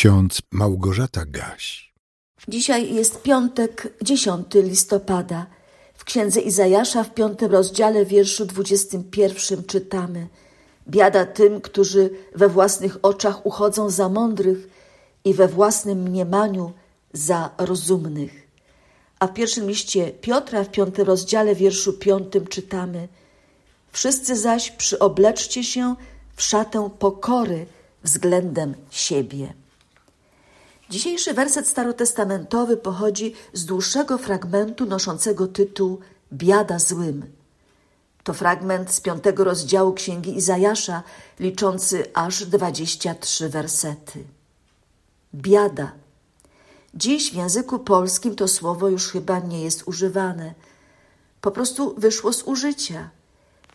ksiądz Małgorzata Gaś. Dzisiaj jest piątek, 10 listopada. W księdze Izajasza w piątym rozdziale, wierszu 21 czytamy: Biada tym, którzy we własnych oczach uchodzą za mądrych i we własnym mniemaniu za rozumnych. A w pierwszym liście Piotra, w piątym rozdziale, wierszu piątym czytamy: Wszyscy zaś przyobleczcie się w szatę pokory względem siebie. Dzisiejszy werset starotestamentowy pochodzi z dłuższego fragmentu noszącego tytuł Biada złym. To fragment z piątego rozdziału Księgi Izajasza, liczący aż dwadzieścia trzy wersety. Biada. Dziś w języku polskim to słowo już chyba nie jest używane. Po prostu wyszło z użycia.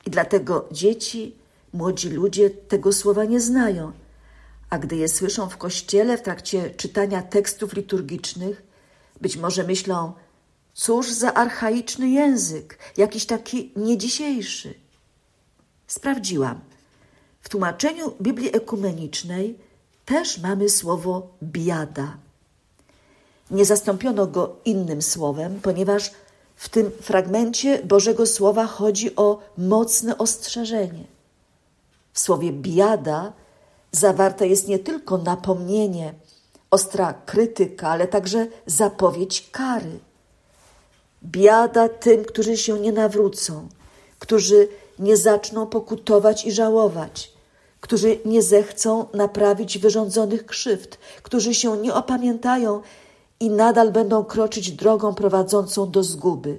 I dlatego dzieci, młodzi ludzie tego słowa nie znają – a gdy je słyszą w kościele w trakcie czytania tekstów liturgicznych, być może myślą, cóż za archaiczny język, jakiś taki niedzisiejszy. Sprawdziłam. W tłumaczeniu Biblii Ekumenicznej też mamy słowo biada. Nie zastąpiono go innym słowem, ponieważ w tym fragmencie Bożego Słowa chodzi o mocne ostrzeżenie. W słowie biada zawarte jest nie tylko napomnienie, ostra krytyka, ale także zapowiedź kary. Biada tym, którzy się nie nawrócą, którzy nie zaczną pokutować i żałować, którzy nie zechcą naprawić wyrządzonych krzywd, którzy się nie opamiętają i nadal będą kroczyć drogą prowadzącą do zguby.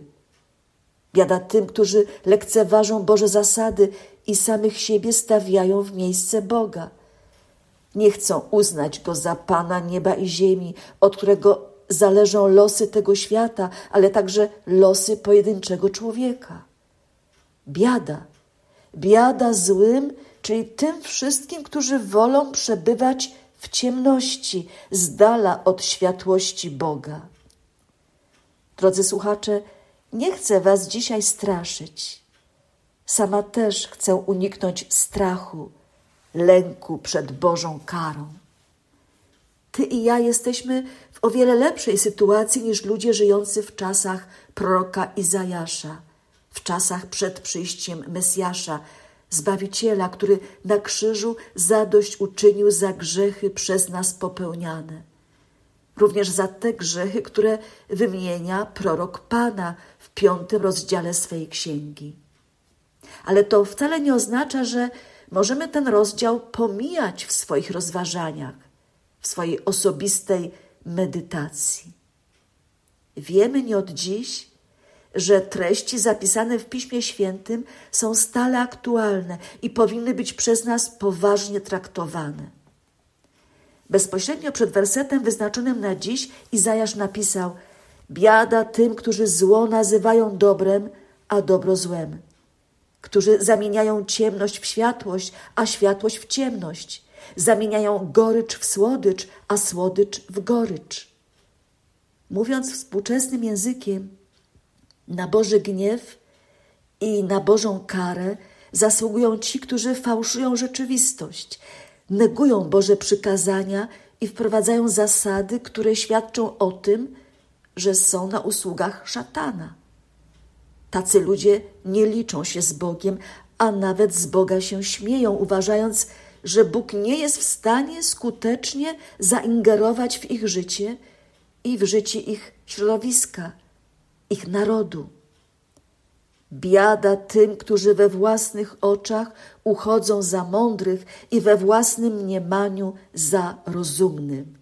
Biada tym, którzy lekceważą Boże zasady i samych siebie stawiają w miejsce Boga nie chcą uznać go za Pana nieba i ziemi, od którego zależą losy tego świata, ale także losy pojedynczego człowieka. Biada, biada złym, czyli tym wszystkim, którzy wolą przebywać w ciemności, z dala od światłości Boga. Drodzy słuchacze, nie chcę Was dzisiaj straszyć. Sama też chcę uniknąć strachu lęku przed Bożą karą. Ty i ja jesteśmy w o wiele lepszej sytuacji niż ludzie żyjący w czasach proroka Izajasza, w czasach przed przyjściem Mesjasza, Zbawiciela, który na krzyżu zadość uczynił za grzechy przez nas popełniane. Również za te grzechy, które wymienia prorok Pana w piątym rozdziale swej księgi. Ale to wcale nie oznacza, że możemy ten rozdział pomijać w swoich rozważaniach, w swojej osobistej medytacji. Wiemy nie od dziś, że treści zapisane w Piśmie Świętym są stale aktualne i powinny być przez nas poważnie traktowane. Bezpośrednio przed wersetem wyznaczonym na dziś Izajasz napisał: Biada tym, którzy zło nazywają dobrem, a dobro złem którzy zamieniają ciemność w światłość, a światłość w ciemność, zamieniają gorycz w słodycz, a słodycz w gorycz. Mówiąc współczesnym językiem, na Boży gniew i na Bożą karę zasługują ci, którzy fałszują rzeczywistość, negują Boże przykazania i wprowadzają zasady, które świadczą o tym, że są na usługach szatana. Tacy ludzie nie liczą się z Bogiem, a nawet z Boga się śmieją, uważając, że Bóg nie jest w stanie skutecznie zaingerować w ich życie i w życie ich środowiska, ich narodu. Biada tym, którzy we własnych oczach uchodzą za mądrych i we własnym mniemaniu za rozumnym.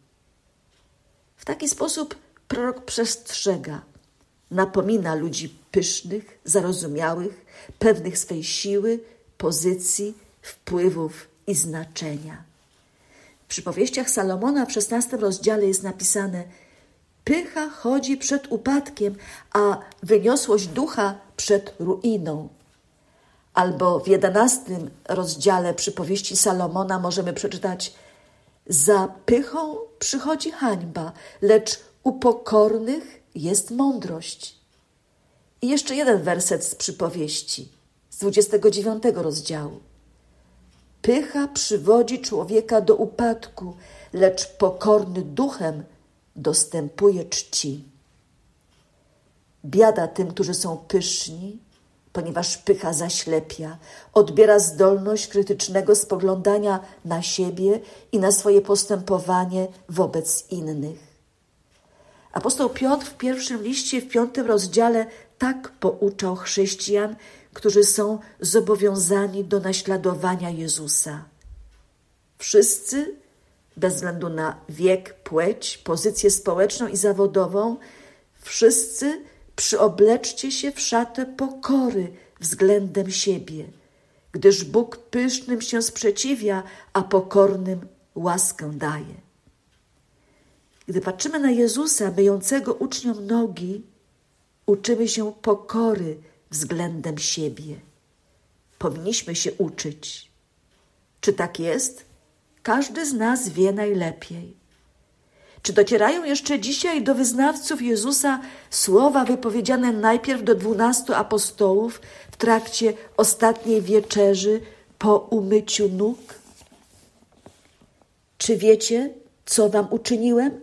W taki sposób prorok przestrzega – napomina ludzi pysznych, zarozumiałych, pewnych swej siły, pozycji, wpływów i znaczenia. W przypowieściach Salomona w szesnastym rozdziale jest napisane: Pycha chodzi przed upadkiem, a wyniosłość ducha przed ruiną. Albo w jedenastym rozdziale przypowieści Salomona możemy przeczytać: Za pychą przychodzi hańba, lecz u pokornych jest mądrość. I jeszcze jeden werset z przypowieści, z 29 rozdziału. Pycha przywodzi człowieka do upadku, lecz pokorny duchem dostępuje czci. Biada tym, którzy są pyszni, ponieważ pycha zaślepia, odbiera zdolność krytycznego spoglądania na siebie i na swoje postępowanie wobec innych. Apostoł Piotr w pierwszym liście, w piątym rozdziale tak pouczał chrześcijan, którzy są zobowiązani do naśladowania Jezusa. Wszyscy, bez względu na wiek, płeć, pozycję społeczną i zawodową, wszyscy przyobleczcie się w szatę pokory względem siebie, gdyż Bóg pysznym się sprzeciwia, a pokornym łaskę daje. Gdy patrzymy na Jezusa myjącego uczniom nogi, uczymy się pokory względem siebie. Powinniśmy się uczyć. Czy tak jest? Każdy z nas wie najlepiej. Czy docierają jeszcze dzisiaj do wyznawców Jezusa słowa wypowiedziane najpierw do dwunastu apostołów w trakcie ostatniej wieczerzy po umyciu nóg? Czy wiecie, co wam uczyniłem?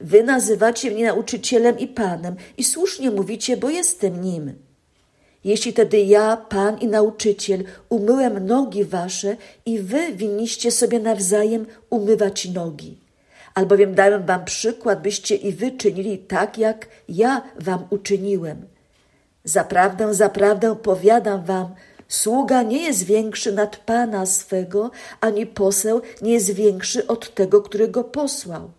Wy nazywacie mnie nauczycielem i panem i słusznie mówicie, bo jestem nim. Jeśli tedy ja, pan i nauczyciel, umyłem nogi wasze i wy winniście sobie nawzajem umywać nogi albowiem dałem wam przykład, byście i wy czynili tak, jak ja wam uczyniłem. Zaprawdę, zaprawdę powiadam wam, sługa nie jest większy nad Pana swego, ani poseł nie jest większy od tego, który go posłał.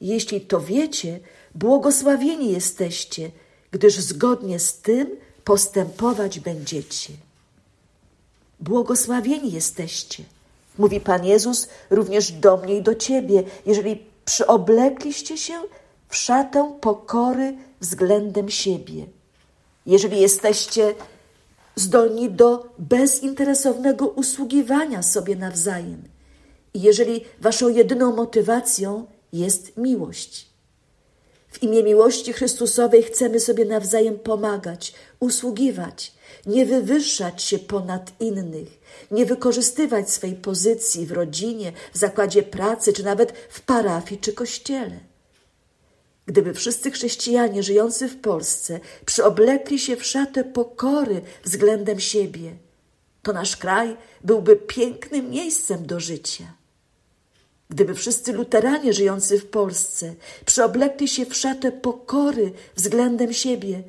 Jeśli to wiecie, błogosławieni jesteście, gdyż zgodnie z tym postępować będziecie. Błogosławieni jesteście – Mówi Pan Jezus również do mnie i do Ciebie, jeżeli przyoblekliście się w szatę pokory względem siebie. Jeżeli jesteście zdolni do bezinteresownego usługiwania sobie nawzajem. I jeżeli Waszą jedyną motywacją jest miłość. W imię miłości Chrystusowej chcemy sobie nawzajem pomagać, usługiwać, nie wywyższać się ponad innych, nie wykorzystywać swej pozycji w rodzinie, w zakładzie pracy, czy nawet w parafii czy kościele. Gdyby wszyscy chrześcijanie żyjący w Polsce przyoblekli się w szatę pokory względem siebie, to nasz kraj byłby pięknym miejscem do życia. Gdyby wszyscy luteranie żyjący w Polsce przyoblekli się w szatę pokory względem siebie,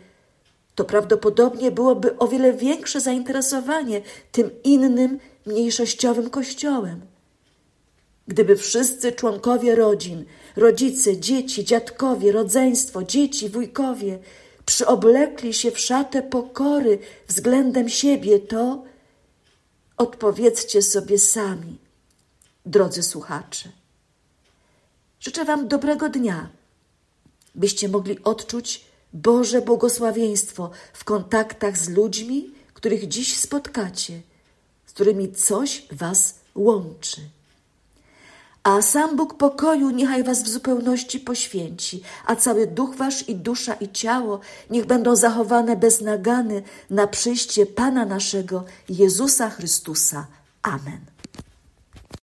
to prawdopodobnie byłoby o wiele większe zainteresowanie tym innym, mniejszościowym kościołem. Gdyby wszyscy członkowie rodzin, rodzice, dzieci, dziadkowie, rodzeństwo, dzieci, wujkowie przyoblekli się w szatę pokory względem siebie, to odpowiedzcie sobie sami, drodzy słuchacze. Życzę Wam dobrego dnia, byście mogli odczuć Boże błogosławieństwo w kontaktach z ludźmi, których dziś spotkacie, z którymi coś Was łączy. A sam Bóg pokoju niechaj Was w zupełności poświęci, a cały duch Wasz i dusza i ciało niech będą zachowane bez nagany na przyjście Pana naszego Jezusa Chrystusa. Amen.